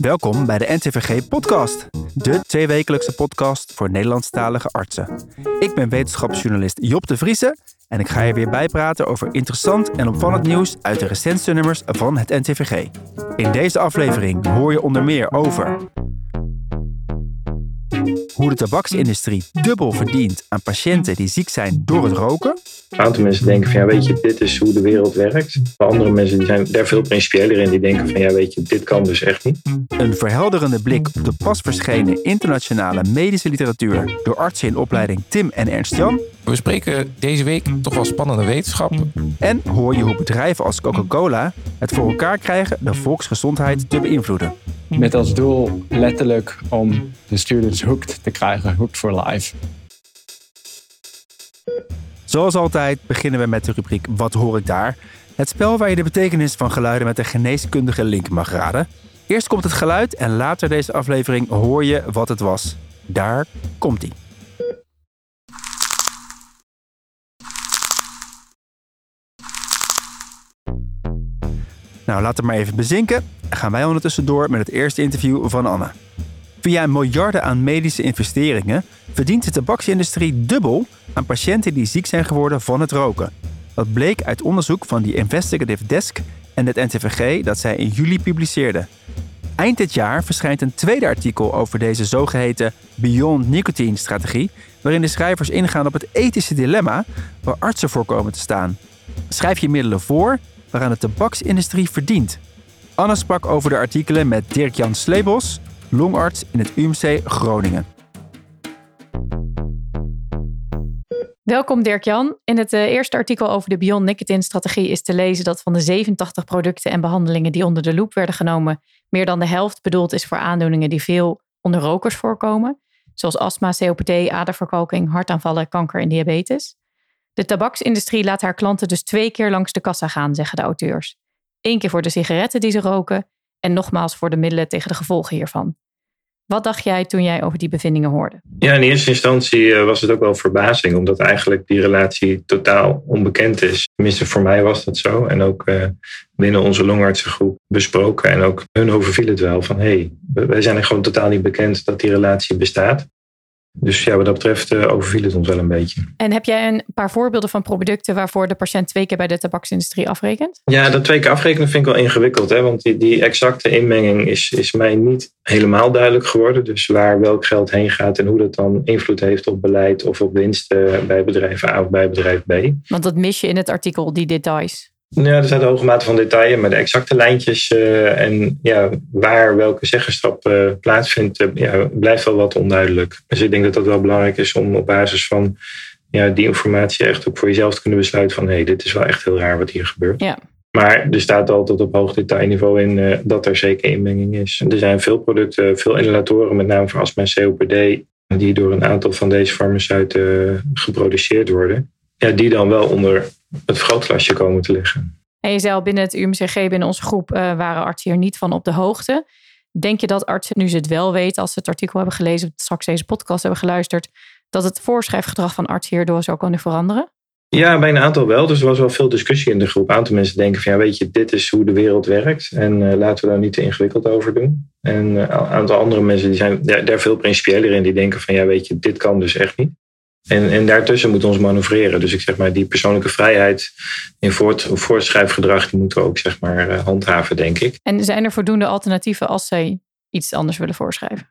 Welkom bij de NTVG Podcast, de tweewekelijkse podcast voor Nederlandstalige artsen. Ik ben wetenschapsjournalist Job de Vriese en ik ga je weer bijpraten over interessant en opvallend nieuws uit de recentste nummers van het NTVG. In deze aflevering hoor je onder meer over hoe de tabaksindustrie dubbel verdient aan patiënten die ziek zijn door het roken. Een aantal mensen denken van ja, weet je, dit is hoe de wereld werkt. Andere mensen die zijn daar veel principiëler in. Die denken van ja, weet je, dit kan dus echt niet. Een verhelderende blik op de pas verschenen internationale medische literatuur door artsen in opleiding Tim en Ernst Jan. We spreken deze week toch wel spannende wetenschap. En hoor je hoe bedrijven als Coca-Cola het voor elkaar krijgen de volksgezondheid te beïnvloeden. Met als doel letterlijk om de students hooked te krijgen, hooked for life. Zoals altijd beginnen we met de rubriek Wat hoor ik daar? Het spel waar je de betekenis van geluiden met een geneeskundige link mag raden. Eerst komt het geluid en later deze aflevering hoor je wat het was. Daar komt ie. Nou, laat het maar even bezinken. Gaan wij ondertussen door met het eerste interview van Anne. Via miljarden aan medische investeringen verdient de tabaksindustrie dubbel aan patiënten die ziek zijn geworden van het roken. Dat bleek uit onderzoek van die Investigative Desk en het NTVG dat zij in juli publiceerden. Eind dit jaar verschijnt een tweede artikel over deze zogeheten Beyond Nicotine strategie, waarin de schrijvers ingaan op het ethische dilemma waar artsen voor komen te staan. Schrijf je middelen voor waaraan de tabaksindustrie verdient. Anne sprak over de artikelen met Dirk-Jan Slebos, longarts in het UMC Groningen. Welkom Dirk-Jan. In het uh, eerste artikel over de Beyond Nicotine strategie is te lezen dat van de 87 producten en behandelingen die onder de loep werden genomen, meer dan de helft bedoeld is voor aandoeningen die veel onder rokers voorkomen, zoals astma, COPD, aderverkalking, hartaanvallen, kanker en diabetes. De tabaksindustrie laat haar klanten dus twee keer langs de kassa gaan, zeggen de auteurs. Eén keer voor de sigaretten die ze roken en nogmaals voor de middelen tegen de gevolgen hiervan. Wat dacht jij toen jij over die bevindingen hoorde? Ja, in eerste instantie eh, was het ook wel verbazing, omdat eigenlijk die relatie totaal onbekend is. Tenminste, voor mij was dat zo. En ook uh, binnen onze longartsengroep besproken. En ook hun overviel het wel van hé, hey, wij zijn er gewoon totaal niet bekend dat die relatie bestaat. Dus ja, wat dat betreft uh, overviel het ons wel een beetje. En heb jij een paar voorbeelden van producten waarvoor de patiënt twee keer bij de tabaksindustrie afrekent? Ja, dat twee keer afrekenen vind ik wel ingewikkeld. Hè? Want die, die exacte inmenging is, is mij niet helemaal duidelijk geworden. Dus waar welk geld heen gaat en hoe dat dan invloed heeft op beleid of op winst bij bedrijf A of bij bedrijf B. Want dat mis je in het artikel, die details. Ja, er zijn hoge mate van detail, maar de exacte lijntjes uh, en ja, waar welke zeggenschap uh, plaatsvindt, uh, ja, blijft wel wat onduidelijk. Dus ik denk dat dat wel belangrijk is om op basis van ja, die informatie echt ook voor jezelf te kunnen besluiten van hé, hey, dit is wel echt heel raar wat hier gebeurt. Ja. Maar er staat altijd op hoog detailniveau in dat er zeker inmenging is. Er zijn veel producten, veel inhalatoren, met name voor astma en COPD, die door een aantal van deze farmaceuten geproduceerd worden. Ja, die dan wel onder het vergrootglasje komen te liggen. En je zei al binnen het UMCG, binnen onze groep, uh, waren artsen hier niet van op de hoogte. Denk je dat artsen, nu ze het wel weten, als ze het artikel hebben gelezen, straks deze podcast hebben geluisterd, dat het voorschrijfgedrag van artsen hierdoor zou kunnen veranderen? Ja, bij een aantal wel. Dus er was wel veel discussie in de groep. Een aantal mensen denken van ja, weet je, dit is hoe de wereld werkt. En uh, laten we daar niet te ingewikkeld over doen. En uh, een aantal andere mensen die zijn daar, daar veel principiëler in. Die denken van ja, weet je, dit kan dus echt niet. En, en daartussen moeten we ons manoeuvreren. Dus ik zeg maar, die persoonlijke vrijheid in voort, voorschrijfgedrag, die moeten we ook zeg maar uh, handhaven, denk ik. En zijn er voldoende alternatieven als zij iets anders willen voorschrijven?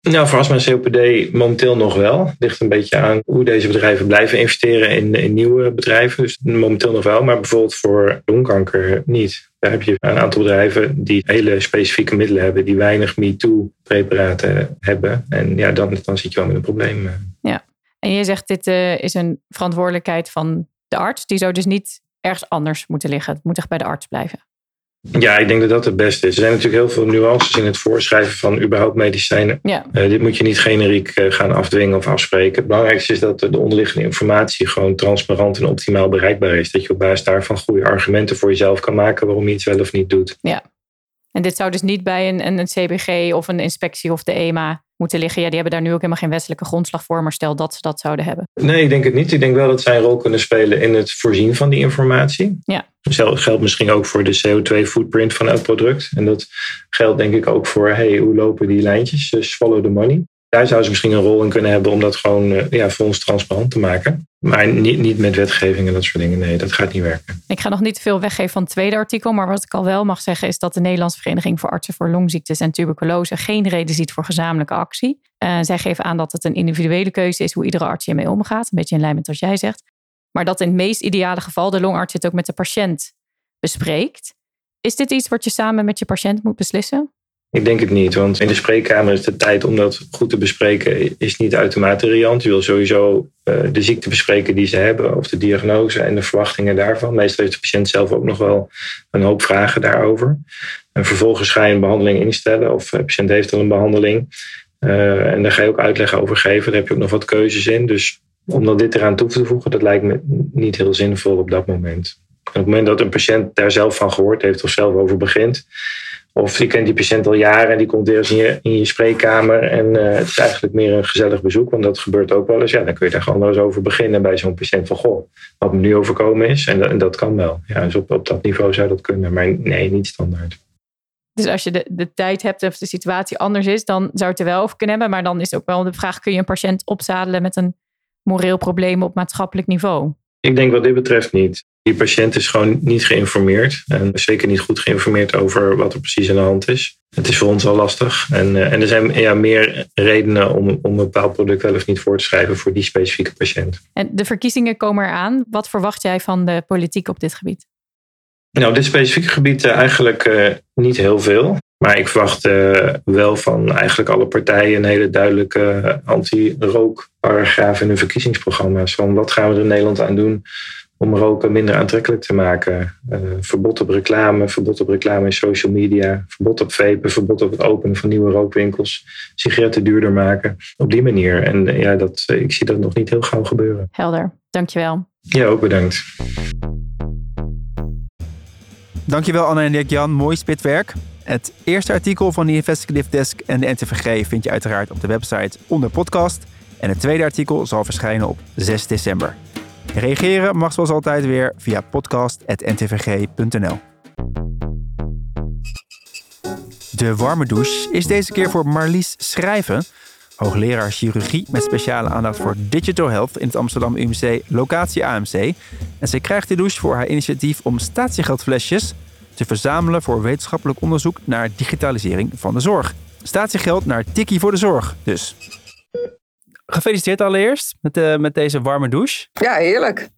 Nou, voor astma en COPD momenteel nog wel. Het ligt een beetje aan hoe deze bedrijven blijven investeren in, in nieuwe bedrijven. Dus momenteel nog wel, maar bijvoorbeeld voor longkanker niet. Daar heb je een aantal bedrijven die hele specifieke middelen hebben, die weinig MeToo-preparaten hebben. En ja, dan, dan zit je wel met een probleem. Ja. En je zegt dit uh, is een verantwoordelijkheid van de arts. Die zou dus niet ergens anders moeten liggen. Het moet echt bij de arts blijven. Ja, ik denk dat dat het beste is. Er zijn natuurlijk heel veel nuances in het voorschrijven van überhaupt medicijnen. Ja. Uh, dit moet je niet generiek uh, gaan afdwingen of afspreken. Het belangrijkste is dat de onderliggende informatie gewoon transparant en optimaal bereikbaar is. Dat je op basis daarvan goede argumenten voor jezelf kan maken waarom je iets wel of niet doet. Ja. En dit zou dus niet bij een, een, een CBG of een inspectie of de EMA moeten liggen. Ja, die hebben daar nu ook helemaal geen wettelijke grondslag voor, maar stel dat ze dat zouden hebben. Nee, ik denk het niet. Ik denk wel dat zij een rol kunnen spelen in het voorzien van die informatie. Ja. geldt misschien ook voor de CO2-footprint van elk product. En dat geldt denk ik ook voor hey, hoe lopen die lijntjes? Dus follow the money. Daar zou ze misschien een rol in kunnen hebben om dat gewoon uh, ja, voor ons transparant te maken. Maar niet, niet met wetgeving en dat soort dingen. Nee, dat gaat niet werken. Ik ga nog niet veel weggeven van het tweede artikel. Maar wat ik al wel mag zeggen is dat de Nederlandse Vereniging voor Artsen voor Longziektes en Tuberculose geen reden ziet voor gezamenlijke actie. Uh, zij geven aan dat het een individuele keuze is hoe iedere arts hiermee omgaat. Een beetje in lijn met wat jij zegt. Maar dat in het meest ideale geval de longarts het ook met de patiënt bespreekt. Is dit iets wat je samen met je patiënt moet beslissen? Ik denk het niet, want in de spreekkamer is de tijd om dat goed te bespreken is niet uitermate riant. Je wil sowieso uh, de ziekte bespreken die ze hebben, of de diagnose en de verwachtingen daarvan. Meestal heeft de patiënt zelf ook nog wel een hoop vragen daarover. En vervolgens ga je een behandeling instellen, of de patiënt heeft al een behandeling. Uh, en daar ga je ook uitleg over geven. Daar heb je ook nog wat keuzes in. Dus om dan dit eraan toe te voegen, dat lijkt me niet heel zinvol op dat moment. op het moment dat een patiënt daar zelf van gehoord heeft of zelf over begint, of je kent die patiënt al jaren en die komt eens in je, in je spreekkamer en uh, het is eigenlijk meer een gezellig bezoek, want dat gebeurt ook wel eens. Ja, dan kun je daar gewoon wel eens over beginnen bij zo'n patiënt van goh, wat me nu overkomen is. En, en dat kan wel. Ja, dus op, op dat niveau zou dat kunnen, maar nee, niet standaard. Dus als je de, de tijd hebt of de situatie anders is, dan zou het er wel over kunnen hebben. Maar dan is ook wel de vraag, kun je een patiënt opzadelen met een moreel probleem op maatschappelijk niveau? Ik denk wat dit betreft niet. Die patiënt is gewoon niet geïnformeerd. En zeker niet goed geïnformeerd over wat er precies aan de hand is. Het is voor ons al lastig. En, uh, en er zijn ja, meer redenen om, om een bepaald product wel of niet voor te schrijven voor die specifieke patiënt. En de verkiezingen komen eraan. Wat verwacht jij van de politiek op dit gebied? Nou, dit specifieke gebied uh, eigenlijk uh, niet heel veel. Maar ik verwacht uh, wel van eigenlijk alle partijen een hele duidelijke anti-rookparagraaf in hun verkiezingsprogramma's. Van wat gaan we er in Nederland aan doen om roken minder aantrekkelijk te maken. Uh, verbod op reclame, verbod op reclame in social media, verbod op vapen, verbod op het openen van nieuwe rookwinkels, sigaretten duurder maken. Op die manier. En uh, ja, dat, uh, ik zie dat nog niet heel gauw gebeuren. Helder, dankjewel. Ja, ook bedankt. Dankjewel Anne en Dirk-Jan, mooi spitwerk. Het eerste artikel van de Investigative Desk en de NTVG vind je uiteraard op de website onder podcast. En het tweede artikel zal verschijnen op 6 december. Reageren mag zoals altijd weer via podcast.ntvg.nl. De warme douche is deze keer voor Marlies Schrijven, hoogleraar chirurgie met speciale aandacht voor digital health in het Amsterdam UMC locatie AMC. En zij krijgt de douche voor haar initiatief om statiegeldflesjes te verzamelen voor wetenschappelijk onderzoek naar digitalisering van de zorg. Statiegeld naar Tikkie voor de zorg dus. Gefeliciteerd allereerst met, uh, met deze warme douche. Ja, heerlijk.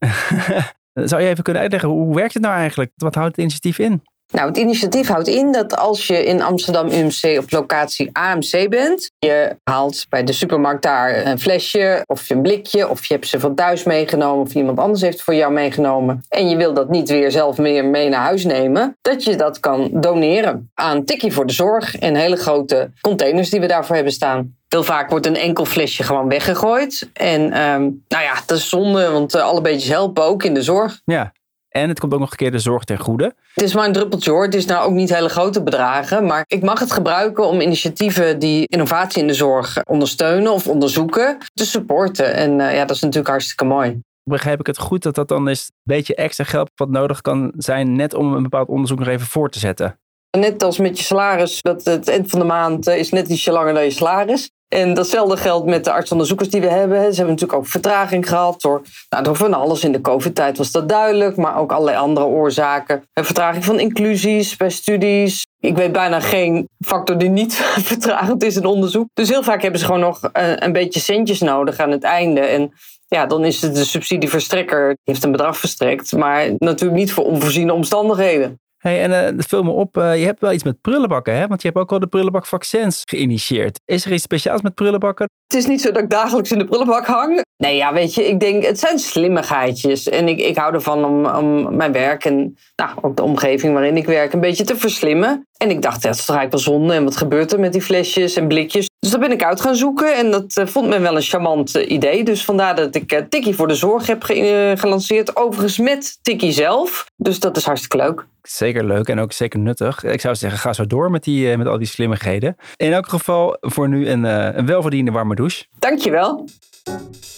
Zou je even kunnen uitleggen, hoe werkt het nou eigenlijk? Wat houdt het initiatief in? Nou, het initiatief houdt in dat als je in Amsterdam UMC op locatie AMC bent, je haalt bij de supermarkt daar een flesje of een blikje, of je hebt ze van thuis meegenomen of iemand anders heeft voor jou meegenomen en je wil dat niet weer zelf meer mee naar huis nemen, dat je dat kan doneren aan Tikkie voor de Zorg en hele grote containers die we daarvoor hebben staan. Heel vaak wordt een enkel flesje gewoon weggegooid. En um, nou ja, dat is zonde, want uh, alle beetjes helpen ook in de zorg. Ja, en het komt ook nog een keer de zorg ten goede. Het is maar een druppeltje hoor. Het is nou ook niet hele grote bedragen. Maar ik mag het gebruiken om initiatieven die innovatie in de zorg ondersteunen of onderzoeken te supporten. En uh, ja, dat is natuurlijk hartstikke mooi. Begrijp ik het goed dat dat dan is een beetje extra geld wat nodig kan zijn net om een bepaald onderzoek nog even voor te zetten? Net als met je salaris, dat het eind van de maand is net ietsje langer dan je salaris. En datzelfde geldt met de artsonderzoekers die we hebben. Ze hebben natuurlijk ook vertraging gehad door, nou, door van alles. In de COVID-tijd was dat duidelijk, maar ook allerlei andere oorzaken. Vertraging van inclusies bij studies. Ik weet bijna geen factor die niet vertragend is in onderzoek. Dus heel vaak hebben ze gewoon nog een, een beetje centjes nodig aan het einde. En ja, dan is het de subsidieverstrekker, die heeft een bedrag verstrekt, maar natuurlijk niet voor onvoorziene omstandigheden. Hey, en uh, het viel me op, uh, je hebt wel iets met prullenbakken, hè? Want je hebt ook al de prullenbakvaccins geïnitieerd. Is er iets speciaals met prullenbakken? Het is niet zo dat ik dagelijks in de prullenbak hang. Nee, ja, weet je, ik denk, het zijn slimmigheidjes. En ik, ik hou ervan om, om mijn werk en nou, ook de omgeving waarin ik werk een beetje te verslimmen. En ik dacht, ja, dat is toch eigenlijk wel zonde. En wat gebeurt er met die flesjes en blikjes? Dus daar ben ik uit gaan zoeken. En dat uh, vond men wel een charmant uh, idee. Dus vandaar dat ik uh, Tikkie voor de Zorg heb ge gelanceerd. Overigens met Tikkie zelf. Dus dat is hartstikke leuk. Zeker leuk en ook zeker nuttig. Ik zou zeggen, ga zo door met, die, met al die slimmigheden. In elk geval voor nu een, een welverdiende warme douche. Dankjewel.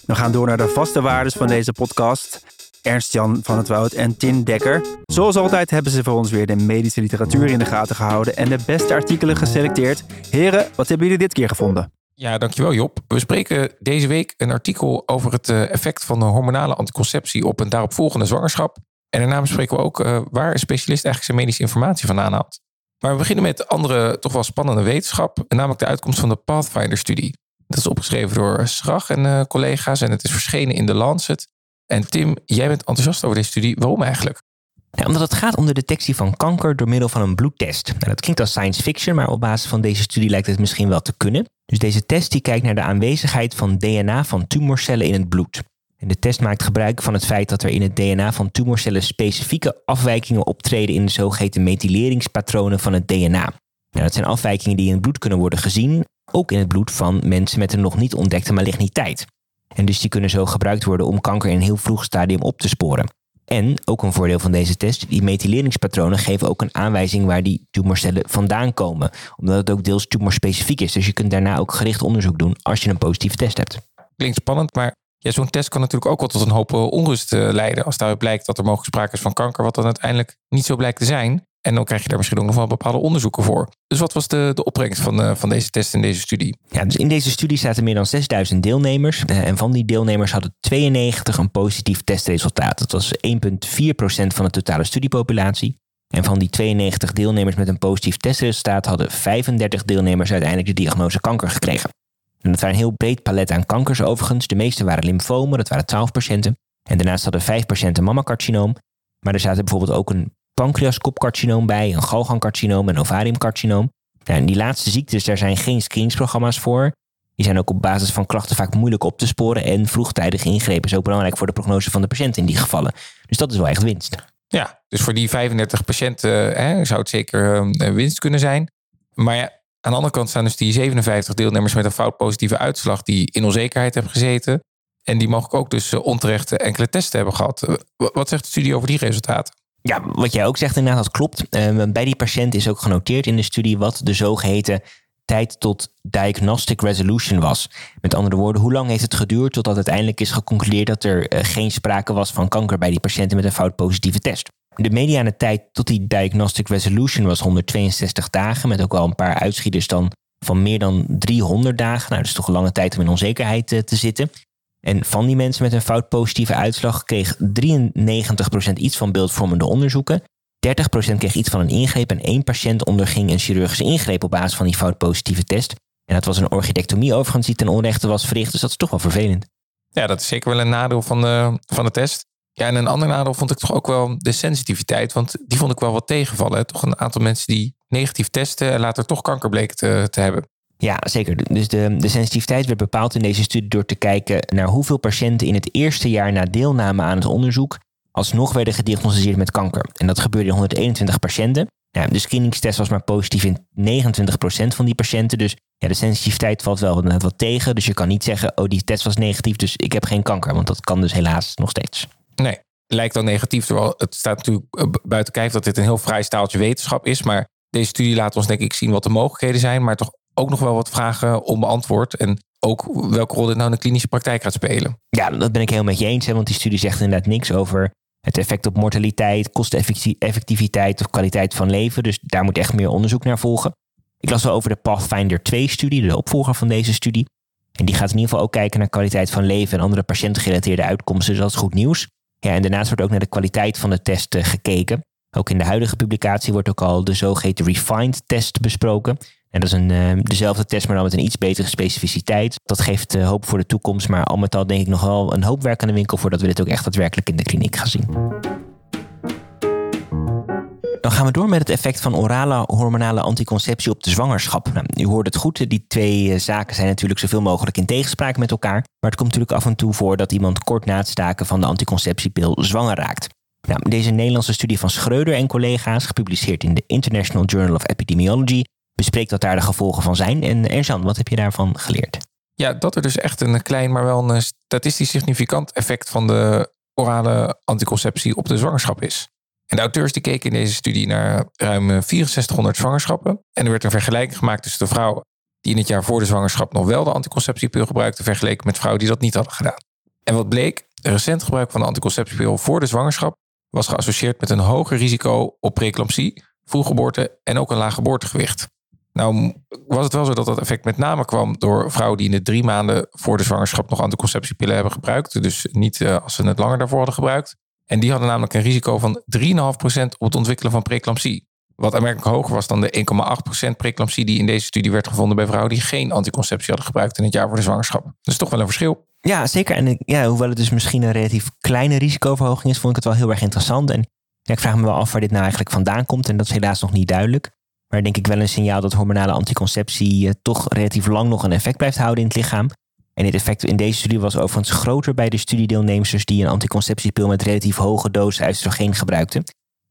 We gaan door naar de vaste waardes van deze podcast. Ernst-Jan van het Woud en Tin Dekker. Zoals altijd hebben ze voor ons weer de medische literatuur in de gaten gehouden en de beste artikelen geselecteerd. Heren, wat hebben jullie dit keer gevonden? Ja, dankjewel Job. We spreken deze week een artikel over het eh, effect van de hormonale anticonceptie op een daaropvolgende zwangerschap. En daarna bespreken we ook uh, waar een specialist eigenlijk zijn medische informatie vandaan haalt. Maar we beginnen met andere, toch wel spannende wetenschap, namelijk de uitkomst van de Pathfinder-studie. Dat is opgeschreven door Schrag en collega's en het is verschenen in The Lancet. En Tim, jij bent enthousiast over deze studie. Waarom eigenlijk? Omdat het gaat om de detectie van kanker door middel van een bloedtest. Nou, dat klinkt als science fiction, maar op basis van deze studie lijkt het misschien wel te kunnen. Dus deze test die kijkt naar de aanwezigheid van DNA van tumorcellen in het bloed. En de test maakt gebruik van het feit dat er in het DNA van tumorcellen specifieke afwijkingen optreden in de zogeheten methyleringspatronen van het DNA. Nou, dat zijn afwijkingen die in het bloed kunnen worden gezien, ook in het bloed van mensen met een nog niet ontdekte maligniteit. En dus die kunnen zo gebruikt worden om kanker in een heel vroeg stadium op te sporen. En ook een voordeel van deze test, die methyleringspatronen geven ook een aanwijzing waar die tumorcellen vandaan komen. Omdat het ook deels tumorspecifiek is. Dus je kunt daarna ook gericht onderzoek doen als je een positieve test hebt. Klinkt spannend, maar ja, zo'n test kan natuurlijk ook wel tot een hoop eh, onrust eh, leiden. Als daaruit blijkt dat er mogelijk sprake is van kanker, wat dan uiteindelijk niet zo blijkt te zijn. En dan krijg je daar misschien ook nog wel bepaalde onderzoeken voor. Dus wat was de, de opbrengst van, uh, van deze test in deze studie? Ja, dus in deze studie zaten meer dan 6000 deelnemers. Uh, en van die deelnemers hadden 92 een positief testresultaat. Dat was 1,4% van de totale studiepopulatie. En van die 92 deelnemers met een positief testresultaat hadden 35 deelnemers uiteindelijk de diagnose kanker gekregen. En dat waren een heel breed palet aan kankers overigens. De meeste waren lymfomen, dat waren 12 patiënten. En daarnaast hadden 5 patiënten mammacarcinoom. Maar er zaten bijvoorbeeld ook een pancreaskopcarcinoom bij, een galgangcarcinoom en ovariumcarcinoom. En die laatste ziektes, daar zijn geen screeningsprogramma's voor. Die zijn ook op basis van klachten vaak moeilijk op te sporen. En vroegtijdige ingrepen is ook belangrijk voor de prognose van de patiënt in die gevallen. Dus dat is wel echt winst. Ja, dus voor die 35 patiënten hè, zou het zeker uh, winst kunnen zijn. Maar ja, aan de andere kant staan dus die 57 deelnemers met een fout positieve uitslag die in onzekerheid hebben gezeten. En die mogelijk ook dus uh, onterecht enkele testen hebben gehad. Wat zegt de studie over die resultaten? Ja, wat jij ook zegt inderdaad, dat klopt. Uh, bij die patiënt is ook genoteerd in de studie wat de zogeheten tijd tot diagnostic resolution was. Met andere woorden, hoe lang heeft het geduurd totdat uiteindelijk is geconcludeerd dat er uh, geen sprake was van kanker bij die patiënten met een fout positieve test. De mediane tijd tot die diagnostic resolution was 162 dagen, met ook wel een paar uitschieters dan van meer dan 300 dagen. Nou, dat is toch een lange tijd om in onzekerheid uh, te zitten. En van die mensen met een fout positieve uitslag kreeg 93% iets van beeldvormende onderzoeken. 30% kreeg iets van een ingreep en één patiënt onderging een chirurgische ingreep op basis van die fout positieve test. En dat was een orchidectomie overigens die ten onrechte was verricht, dus dat is toch wel vervelend. Ja, dat is zeker wel een nadeel van de, van de test. Ja, en een ander nadeel vond ik toch ook wel de sensitiviteit, want die vond ik wel wat tegenvallen. Toch een aantal mensen die negatief testen en later toch kanker bleken te, te hebben. Ja, zeker. Dus de, de sensitiviteit werd bepaald in deze studie door te kijken naar hoeveel patiënten in het eerste jaar na deelname aan het onderzoek alsnog werden gediagnosticeerd met kanker. En dat gebeurde in 121 patiënten. De screeningstest was maar positief in 29% van die patiënten. Dus ja, de sensitiviteit valt wel wat tegen. Dus je kan niet zeggen, oh die test was negatief, dus ik heb geen kanker. Want dat kan dus helaas nog steeds. Nee, lijkt dan negatief. Terwijl het staat natuurlijk eh, buiten kijf dat dit een heel vrij staaltje wetenschap is. Maar deze studie laat ons denk ik zien wat de mogelijkheden zijn. Maar toch ook nog wel wat vragen onbeantwoord. En ook welke rol dit nou in de klinische praktijk gaat spelen. Ja, dat ben ik heel met je eens. Hè, want die studie zegt inderdaad niks over het effect op mortaliteit, kosteneffectiviteit of kwaliteit van leven. Dus daar moet echt meer onderzoek naar volgen. Ik las wel over de Pathfinder 2-studie, de opvolger van deze studie. En die gaat in ieder geval ook kijken naar kwaliteit van leven en andere patiëntgerelateerde uitkomsten. Dus dat is goed nieuws. Ja, en daarnaast wordt ook naar de kwaliteit van de test uh, gekeken. Ook in de huidige publicatie wordt ook al de zogeheten refined test besproken. En dat is een, uh, dezelfde test, maar dan met een iets betere specificiteit. Dat geeft uh, hoop voor de toekomst, maar al met al denk ik nog wel een hoop werk aan de winkel voordat we dit ook echt daadwerkelijk in de kliniek gaan zien. Dan gaan we door met het effect van orale hormonale anticonceptie op de zwangerschap. Nou, u hoort het goed, die twee uh, zaken zijn natuurlijk zoveel mogelijk in tegenspraak met elkaar. Maar het komt natuurlijk af en toe voor dat iemand kort na het staken van de anticonceptiepil zwanger raakt. Nou, deze Nederlandse studie van Schreuder en collega's, gepubliceerd in de International Journal of Epidemiology, bespreekt wat daar de gevolgen van zijn. En Erzan, wat heb je daarvan geleerd? Ja, dat er dus echt een klein, maar wel een statistisch significant effect van de orale anticonceptie op de zwangerschap is. En de auteurs die keken in deze studie naar ruim 6400 zwangerschappen. En er werd een vergelijking gemaakt tussen de vrouwen die in het jaar voor de zwangerschap nog wel de anticonceptiepil gebruikten, vergeleken met vrouwen die dat niet hadden gedaan. En wat bleek, recent gebruik van de anticonceptiepil voor de zwangerschap was geassocieerd met een hoger risico op preeclampsie, vroeggeboorte en ook een laag geboortegewicht. Nou was het wel zo dat dat effect met name kwam door vrouwen die in de drie maanden voor de zwangerschap nog anticonceptiepillen hebben gebruikt. Dus niet uh, als ze het langer daarvoor hadden gebruikt. En die hadden namelijk een risico van 3,5% op het ontwikkelen van preeclampsie. Wat aanmerkelijk hoger was dan de 1,8% preeclampsie die in deze studie werd gevonden bij vrouwen die geen anticonceptie hadden gebruikt in het jaar voor de zwangerschap. Dus toch wel een verschil. Ja, zeker. En ja, hoewel het dus misschien een relatief kleine risicoverhoging is, vond ik het wel heel erg interessant. En ik vraag me wel af waar dit nou eigenlijk vandaan komt. En dat is helaas nog niet duidelijk. Maar denk ik wel een signaal dat hormonale anticonceptie eh, toch relatief lang nog een effect blijft houden in het lichaam. En dit effect in deze studie was overigens groter bij de studiedeelnemers die een anticonceptiepil met relatief hoge dosis oestrogeen gebruikten.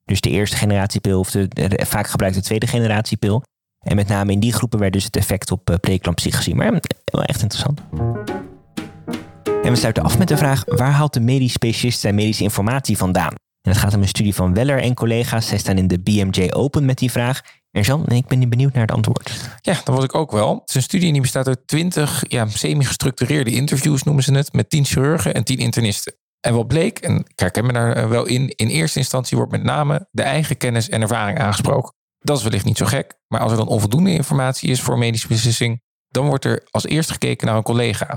Dus de eerste generatiepil of de, de, vaak gebruikte tweede generatiepil. En met name in die groepen werd dus het effect op uh, preeclampsie gezien. Maar wel echt interessant. En we sluiten af met de vraag: waar haalt de medisch specialist zijn medische informatie vandaan? En het gaat om een studie van Weller en collega's. Zij staan in de BMJ Open met die vraag. Ik ben benieuwd naar het antwoord. Ja, dat was ik ook wel. Het is een studie die bestaat uit 20 ja, semi-gestructureerde interviews, noemen ze het, met 10 chirurgen en 10 internisten. En wat bleek, en ik herken me daar eh, wel in, in eerste instantie wordt met name de eigen kennis en ervaring aangesproken. Dat is wellicht niet zo gek, maar als er dan onvoldoende informatie is voor medische beslissing, dan wordt er als eerste gekeken naar een collega.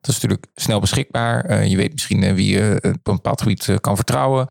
Dat is natuurlijk snel beschikbaar. Uh, je weet misschien uh, wie je op een bepaald gebied kan vertrouwen.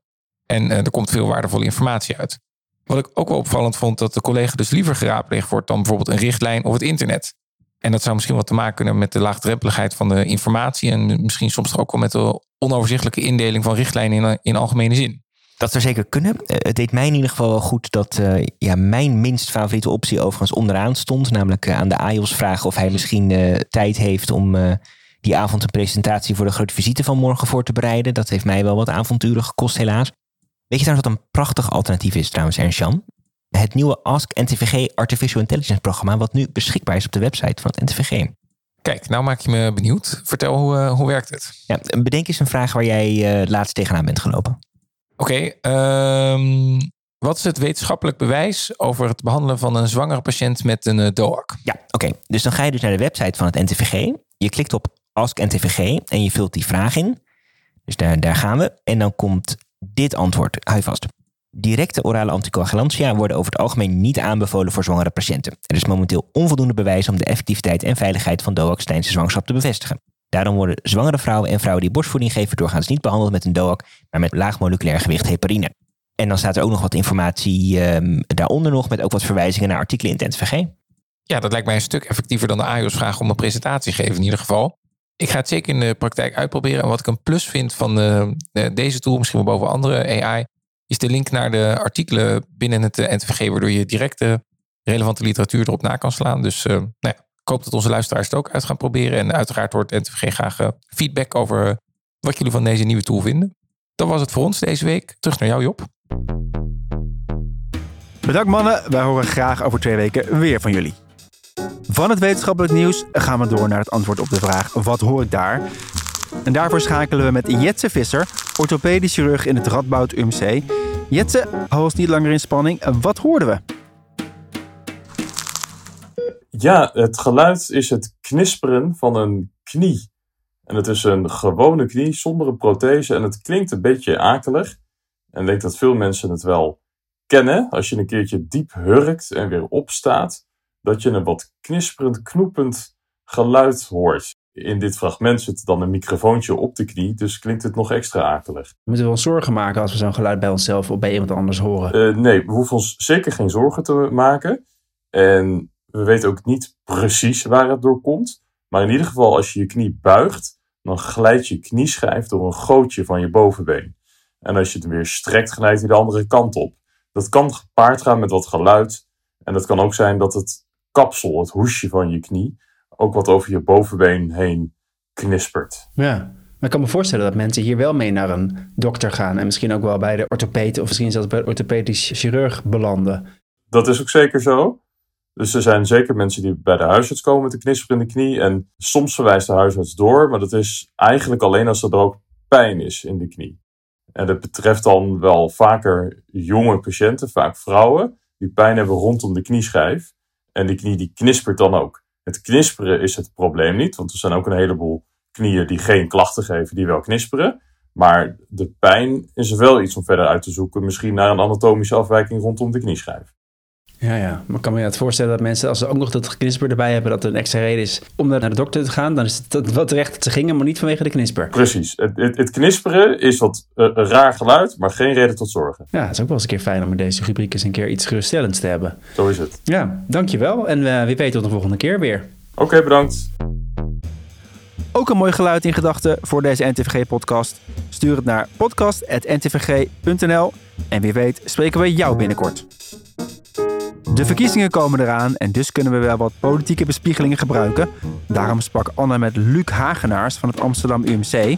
En er komt veel waardevolle informatie uit. Wat ik ook wel opvallend vond, dat de collega dus liever geraadpleegd wordt dan bijvoorbeeld een richtlijn of het internet. En dat zou misschien wat te maken kunnen met de laagdrempeligheid van de informatie. En misschien soms ook wel met de onoverzichtelijke indeling van richtlijnen in, in algemene zin. Dat zou zeker kunnen. Eh, het deed mij in ieder geval wel goed dat uh, ja, mijn minst favoriete optie overigens onderaan stond. Namelijk uh, aan de AIOS vragen of hij misschien tijd heeft om die avond een presentatie voor de grote visite van morgen voor te bereiden. Dat heeft mij wel wat avonturen gekost helaas. Weet je trouwens wat een prachtig alternatief is trouwens, Ernst-Jan? Het nieuwe Ask NTVG Artificial Intelligence programma wat nu beschikbaar is op de website van het NTVG. Kijk, nou maak je me benieuwd. Vertel, hoe, uh, hoe werkt het? Ja, bedenk eens een vraag waar jij uh, laatst tegenaan bent gelopen. Oké, okay, um, wat is het wetenschappelijk bewijs over het behandelen van een zwangere patiënt met een uh, DOAC? Ja, oké. Okay. Dus dan ga je dus naar de website van het NTVG. Je klikt op Ask NTVG en je vult die vraag in. Dus daar, daar gaan we. En dan komt dit antwoord. Hou je vast. Directe orale anticoagulantia worden over het algemeen niet aanbevolen voor zwangere patiënten. Er is momenteel onvoldoende bewijs om de effectiviteit en veiligheid van DOACs tijdens de zwangerschap te bevestigen. Daarom worden zwangere vrouwen en vrouwen die borstvoeding geven doorgaans niet behandeld met een DOAC, maar met laag moleculair gewicht heparine. En dan staat er ook nog wat informatie um, daaronder nog, met ook wat verwijzingen naar artikelen in het. Ja, dat lijkt mij een stuk effectiever dan de AIOS vraag om een presentatie te geven in ieder geval. Ik ga het zeker in de praktijk uitproberen. En wat ik een plus vind van de, deze tool, misschien wel boven andere AI, is de link naar de artikelen binnen het eh, NVG, waardoor je direct de relevante literatuur erop na kan slaan. Dus uh, nou ja, ik hoop dat onze luisteraars het ook uit gaan proberen. En uiteraard hoort NVG graag feedback over wat jullie van deze nieuwe tool vinden. Dat was het voor ons deze week. Terug naar jou, Job. Bedankt mannen. Wij horen graag over twee weken weer van jullie. Van het wetenschappelijk nieuws gaan we door naar het antwoord op de vraag: wat hoor ik daar? En daarvoor schakelen we met Jetse Visser, orthopedisch chirurg in het Radboud UMC. Jetse, hou niet langer in spanning. Wat hoorden we? Ja, het geluid is het knisperen van een knie. En het is een gewone knie zonder een prothese en het klinkt een beetje akelig. En ik denk dat veel mensen het wel kennen. Als je een keertje diep hurkt en weer opstaat, dat je een wat knisperend, knoepend geluid hoort in dit fragment zit dan een microfoontje op de knie, dus klinkt het nog extra akelig. We moeten wel zorgen maken als we zo'n geluid bij onszelf of bij iemand anders horen. Uh, nee, we hoeven ons zeker geen zorgen te maken. En we weten ook niet precies waar het door komt. Maar in ieder geval, als je je knie buigt, dan glijdt je knieschijf door een gootje van je bovenbeen. En als je het weer strekt, glijdt hij de andere kant op. Dat kan gepaard gaan met wat geluid. En het kan ook zijn dat het kapsel, het hoesje van je knie, ook wat over je bovenbeen heen knispert. Ja, maar ik kan me voorstellen dat mensen hier wel mee naar een dokter gaan en misschien ook wel bij de orthopeed of misschien zelfs bij de orthopedisch chirurg belanden. Dat is ook zeker zo. Dus er zijn zeker mensen die bij de huisarts komen met een knisperende knie en soms verwijst de huisarts door, maar dat is eigenlijk alleen als er ook pijn is in de knie. En dat betreft dan wel vaker jonge patiënten, vaak vrouwen, die pijn hebben rondom de knieschijf. En die knie die knispert dan ook. Het knisperen is het probleem niet, want er zijn ook een heleboel knieën die geen klachten geven, die wel knisperen. Maar de pijn is wel iets om verder uit te zoeken. Misschien naar een anatomische afwijking rondom de knieschijf. Ja, ja. Maar ik kan me het voorstellen dat mensen, als ze ook nog dat knisper erbij hebben, dat er een extra reden is om naar de dokter te gaan. Dan is het wel terecht dat ze gingen, maar niet vanwege de knisper. Precies. Het, het, het knisperen is wat uh, een raar geluid, maar geen reden tot zorgen. Ja, het is ook wel eens een keer fijn om in deze rubriek eens een keer iets geruststellends te hebben. Zo is het. Ja, dankjewel. En uh, wie weet tot de volgende keer weer. Oké, okay, bedankt. Ook een mooi geluid in gedachten voor deze NTVG-podcast. Stuur het naar podcast.ntvg.nl en wie weet spreken we jou binnenkort. De verkiezingen komen eraan en dus kunnen we wel wat politieke bespiegelingen gebruiken. Daarom sprak Anne met Luc Hagenaars van het Amsterdam UMC.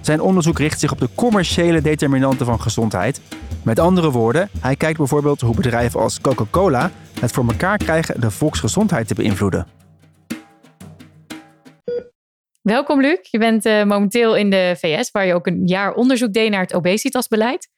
Zijn onderzoek richt zich op de commerciële determinanten van gezondheid. Met andere woorden, hij kijkt bijvoorbeeld hoe bedrijven als Coca-Cola het voor elkaar krijgen de volksgezondheid te beïnvloeden. Welkom Luc, je bent uh, momenteel in de VS, waar je ook een jaar onderzoek deed naar het obesitasbeleid.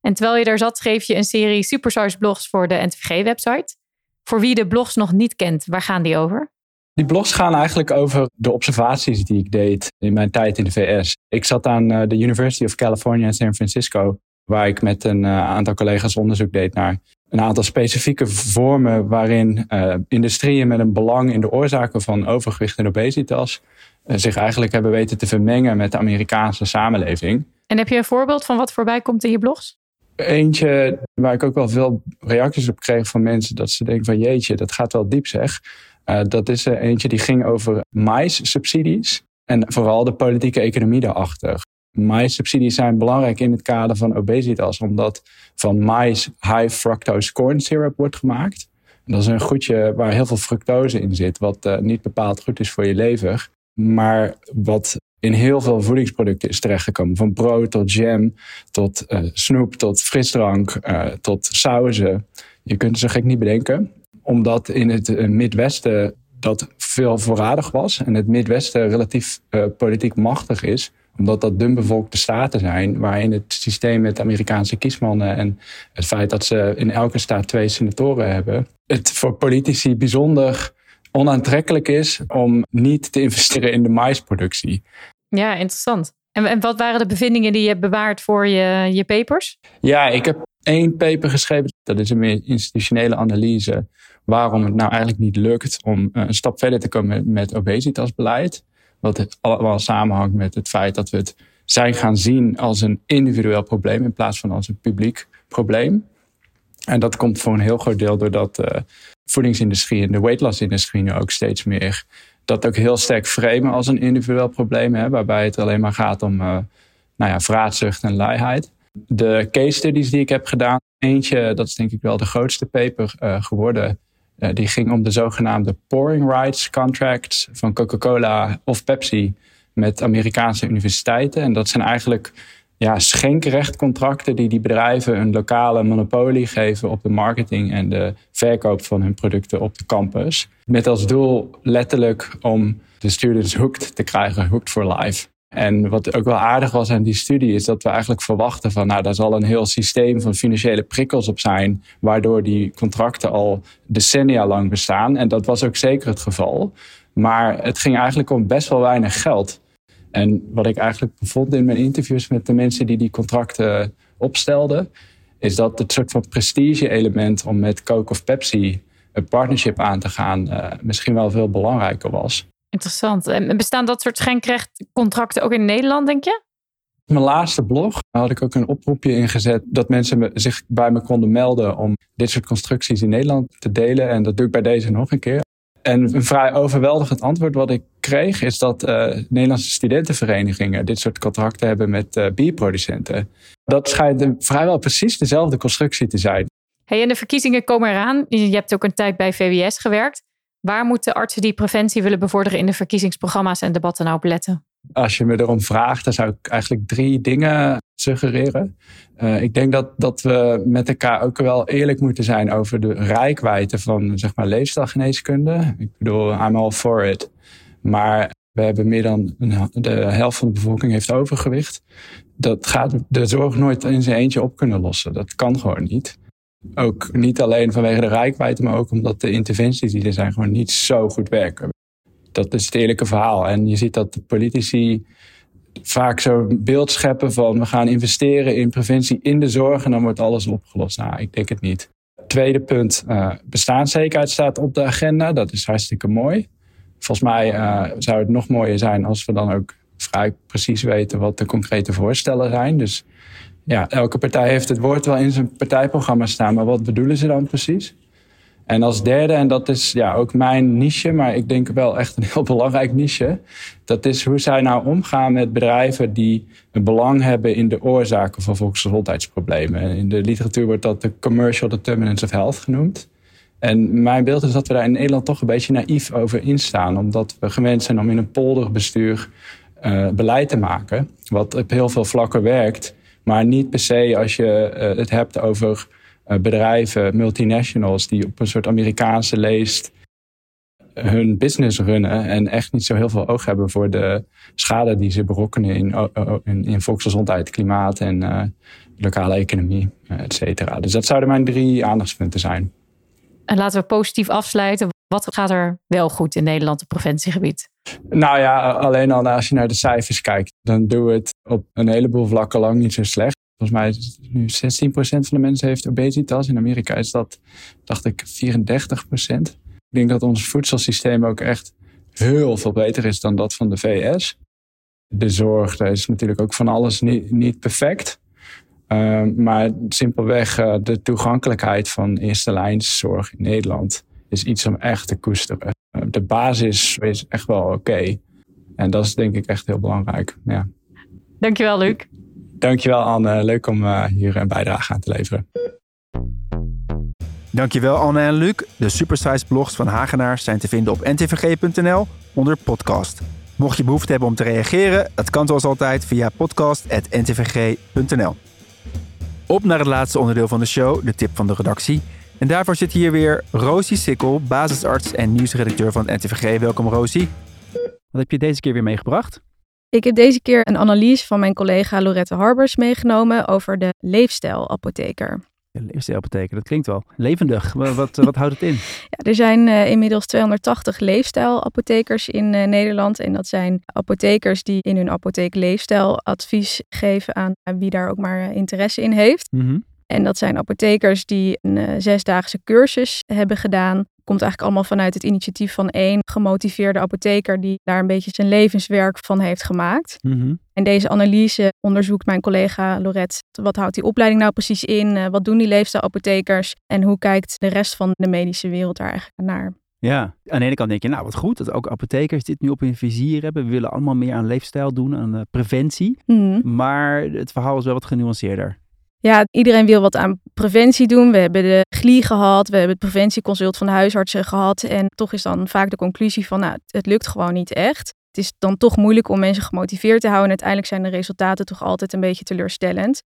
En terwijl je daar zat, schreef je een serie Supersize blogs voor de NTVG-website. Voor wie de blogs nog niet kent, waar gaan die over? Die blogs gaan eigenlijk over de observaties die ik deed in mijn tijd in de VS. Ik zat aan uh, de University of California in San Francisco, waar ik met een uh, aantal collega's onderzoek deed naar een aantal specifieke vormen waarin uh, industrieën met een belang in de oorzaken van overgewicht en obesitas zich eigenlijk hebben weten te vermengen met de Amerikaanse samenleving. En heb je een voorbeeld van wat voorbij komt in je blogs? Eentje waar ik ook wel veel reacties op kreeg van mensen dat ze denken van jeetje, dat gaat wel diep zeg. Uh, dat is eentje die ging over mais-subsidies en vooral de politieke economie daarachter. Mais-subsidies zijn belangrijk in het kader van obesitas, omdat van mais high fructose corn syrup wordt gemaakt. Dat is een goedje waar heel veel fructose in zit, wat uh, niet bepaald goed is voor je lever. Maar wat in heel veel voedingsproducten is terechtgekomen. Van brood tot jam, tot uh, snoep, tot frisdrank, uh, tot sauzen. Je kunt ze gek niet bedenken. Omdat in het uh, Midwesten dat veel voorradig was. En het Midwesten relatief politiek machtig is. Omdat dat dunbevolkte staten zijn. Waarin het systeem met Amerikaanse kiesmannen. En het feit dat ze in elke staat twee senatoren hebben. Het voor politici bijzonder onaantrekkelijk is om niet te investeren in de maisproductie. Ja, interessant. En, en wat waren de bevindingen die je hebt bewaard voor je, je papers? Ja, ik heb één paper geschreven. Dat is een meer institutionele analyse. Waarom het nou eigenlijk niet lukt om eh, een stap verder te komen met obesitasbeleid. Wat het allemaal samenhangt met het feit dat we het zijn gaan zien als een individueel probleem in plaats van als een publiek probleem. En dat komt voor een heel groot deel doordat de uh, voedingsindustrie en de weight loss industrie nu ook steeds meer dat ook heel sterk framen als een individueel probleem, hè, waarbij het alleen maar gaat om uh, nou ja, vraatzucht en luiheid. De case studies die ik heb gedaan, eentje, dat is denk ik wel de grootste paper uh, geworden, die ging om de zogenaamde pouring rights contracts van Coca-Cola of Pepsi met Amerikaanse universiteiten. En dat zijn eigenlijk ja, schenkrechtcontracten die die bedrijven een lokale monopolie geven op de marketing en de verkoop van hun producten op de campus. Met als doel letterlijk om de students hooked te krijgen, hooked for life. En wat ook wel aardig was aan die studie is dat we eigenlijk verwachten van nou daar zal een heel systeem van financiële prikkels op zijn, waardoor die contracten al decennia lang bestaan. En dat was ook zeker het geval. Maar het ging eigenlijk om best wel weinig geld. En wat ik eigenlijk vond in mijn interviews met de mensen die die contracten opstelden, is dat het soort van prestige-element om met Coke of Pepsi een partnership aan te gaan uh, misschien wel veel belangrijker was. Interessant. En bestaan dat soort schenkrechtcontracten ook in Nederland, denk je? In mijn laatste blog had ik ook een oproepje ingezet dat mensen zich bij me konden melden om dit soort constructies in Nederland te delen. En dat doe ik bij deze nog een keer. En een vrij overweldigend antwoord wat ik kreeg is dat uh, Nederlandse studentenverenigingen dit soort contracten hebben met uh, bierproducenten. Dat schijnt vrijwel precies dezelfde constructie te zijn. Hey, en de verkiezingen komen eraan. Je hebt ook een tijd bij VWS gewerkt. Waar moeten artsen die preventie willen bevorderen in de verkiezingsprogramma's en debatten nou op letten? Als je me erom vraagt, dan zou ik eigenlijk drie dingen suggereren. Uh, ik denk dat, dat we met elkaar ook wel eerlijk moeten zijn over de rijkwijde van zeg maar, leefstijlgeneeskunde. Ik bedoel, I'm all for it. Maar we hebben meer dan de helft van de bevolking heeft overgewicht. dat gaat de zorg nooit in zijn eentje op kunnen lossen. Dat kan gewoon niet. Ook niet alleen vanwege de rijkwijde, maar ook omdat de interventies die er zijn gewoon niet zo goed werken. Dat is het eerlijke verhaal. En je ziet dat de politici vaak zo'n beeld scheppen van we gaan investeren in preventie in de zorg en dan wordt alles opgelost. Nou, ik denk het niet. Tweede punt, uh, bestaanszekerheid staat op de agenda. Dat is hartstikke mooi. Volgens mij uh, zou het nog mooier zijn als we dan ook vrij precies weten wat de concrete voorstellen zijn. Dus ja, elke partij heeft het woord wel in zijn partijprogramma staan, maar wat bedoelen ze dan precies? En als derde, en dat is ja, ook mijn niche, maar ik denk wel echt een heel belangrijk niche. Dat is hoe zij nou omgaan met bedrijven die een belang hebben in de oorzaken van volksgezondheidsproblemen. In de literatuur wordt dat de commercial determinants of health genoemd. En mijn beeld is dat we daar in Nederland toch een beetje naïef over instaan. Omdat we gewend zijn om in een polderbestuur uh, beleid te maken. Wat op heel veel vlakken werkt. Maar niet per se als je uh, het hebt over bedrijven, multinationals, die op een soort Amerikaanse leest hun business runnen. En echt niet zo heel veel oog hebben voor de schade die ze berokkenen in, in, in volksgezondheid, klimaat en lokale economie, et cetera. Dus dat zouden mijn drie aandachtspunten zijn. En laten we positief afsluiten. Wat gaat er wel goed in Nederland op preventiegebied? Nou ja, alleen al als je naar de cijfers kijkt, dan doen we het op een heleboel vlakken lang niet zo slecht. Volgens mij is nu 16% van de mensen heeft obesitas. In Amerika is dat, dacht ik, 34%. Ik denk dat ons voedselsysteem ook echt heel veel beter is dan dat van de VS. De zorg, daar is natuurlijk ook van alles niet, perfect. Uh, maar simpelweg uh, de toegankelijkheid van eerste lijnszorg in Nederland is iets om echt te koesteren. Uh, de basis is echt wel oké. En dat is denk ik echt heel belangrijk. Ja. Dankjewel, Luc. Dankjewel, Anne. Leuk om hier een bijdrage aan te leveren. Dankjewel, Anne en Luc. De Supersize blogs van Hagenaars zijn te vinden op ntvg.nl onder podcast. Mocht je behoefte hebben om te reageren, dat kan zoals altijd via podcast.ntvg.nl. Op naar het laatste onderdeel van de show, de tip van de redactie. En daarvoor zit hier weer Rosie Sikkel, basisarts en nieuwsredacteur van het NTVG. Welkom Rosie. Wat heb je deze keer weer meegebracht? Ik heb deze keer een analyse van mijn collega Lorette Harbers meegenomen over de leefstijlapotheker. Ja, leefstijlapotheker, dat klinkt wel levendig. Wat, wat, houdt het in? Ja, er zijn uh, inmiddels 280 leefstijlapothekers in uh, Nederland. En dat zijn apothekers die in hun apotheek leefstijladvies geven aan wie daar ook maar interesse in heeft. Mm -hmm. En dat zijn apothekers die een zesdaagse cursus hebben gedaan. Komt eigenlijk allemaal vanuit het initiatief van één gemotiveerde apotheker die daar een beetje zijn levenswerk van heeft gemaakt. Mm -hmm. En deze analyse onderzoekt mijn collega Lorette. Wat houdt die opleiding nou precies in? Uh, wat doen die leefstijlapothekers? En hoe kijkt de rest van de medische wereld daar eigenlijk naar? Ja, aan de ene kant denk je, nou wat goed dat ook apothekers dit nu op hun vizier hebben. We willen allemaal meer aan leefstijl doen, aan uh, preventie. Mm -hmm. Maar het verhaal is wel wat genuanceerder. Ja, iedereen wil wat aan preventie doen. We hebben de GLI gehad, we hebben het preventieconsult van de huisartsen gehad. En toch is dan vaak de conclusie van, nou, het lukt gewoon niet echt. Het is dan toch moeilijk om mensen gemotiveerd te houden. En uiteindelijk zijn de resultaten toch altijd een beetje teleurstellend.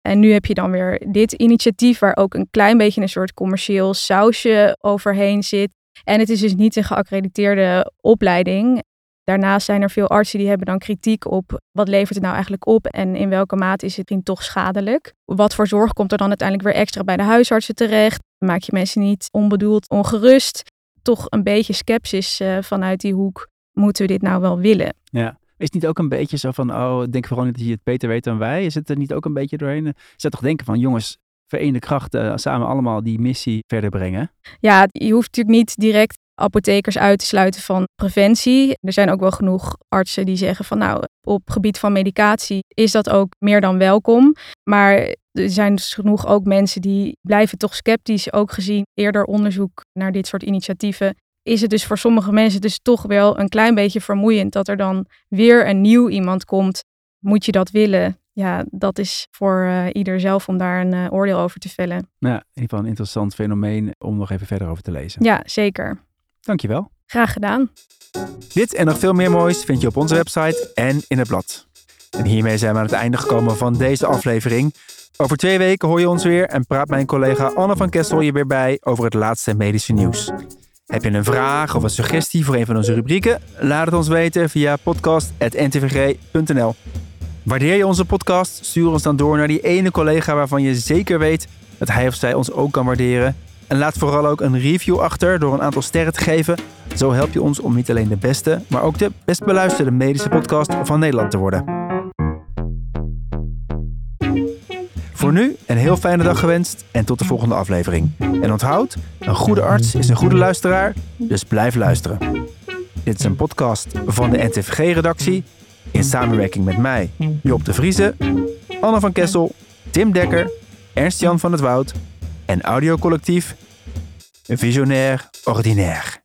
En nu heb je dan weer dit initiatief waar ook een klein beetje een soort commercieel sausje overheen zit. En het is dus niet een geaccrediteerde opleiding. Daarnaast zijn er veel artsen die hebben dan kritiek op wat levert het nou eigenlijk op en in welke mate is het misschien toch schadelijk. Wat voor zorg komt er dan uiteindelijk weer extra bij de huisartsen terecht? Maak je mensen niet onbedoeld ongerust? Toch een beetje sceptisch uh, vanuit die hoek. Moeten we dit nou wel willen? Ja. Is het niet ook een beetje zo van, oh, denk vooral niet dat je het beter weet dan wij? Is het er niet ook een beetje doorheen? Zou toch denken van, jongens, verenigde krachten samen allemaal die missie verder brengen? Ja, je hoeft natuurlijk niet direct apothekers uit te sluiten van preventie. Er zijn ook wel genoeg artsen die zeggen van nou, op gebied van medicatie is dat ook meer dan welkom. Maar er zijn dus genoeg ook mensen die blijven toch sceptisch, ook gezien eerder onderzoek naar dit soort initiatieven. Is het dus voor sommige mensen dus toch wel een klein beetje vermoeiend dat er dan weer een nieuw iemand komt. Moet je dat willen? Ja, dat is voor uh, ieder zelf om daar een uh, oordeel over te vellen. Ja, in ieder geval een interessant fenomeen om nog even verder over te lezen. Ja, zeker. Dankjewel. Graag gedaan. Dit en nog veel meer moois vind je op onze website en in het blad. En hiermee zijn we aan het einde gekomen van deze aflevering. Over twee weken hoor je ons weer en praat mijn collega Anne van Kessel je weer bij over het laatste medische nieuws. Heb je een vraag of een suggestie voor een van onze rubrieken? Laat het ons weten via podcast.ntvg.nl. Waardeer je onze podcast? Stuur ons dan door naar die ene collega waarvan je zeker weet dat hij of zij ons ook kan waarderen. En laat vooral ook een review achter door een aantal sterren te geven. Zo help je ons om niet alleen de beste, maar ook de best beluisterde medische podcast van Nederland te worden. Voor nu een heel fijne dag gewenst en tot de volgende aflevering. En onthoud, een goede arts is een goede luisteraar, dus blijf luisteren. Dit is een podcast van de NTVG-redactie in samenwerking met mij, Job de Vrieze, Anne van Kessel, Tim Dekker, Ernst-Jan van het Woud en audiocollectief Visionair Ordinaire.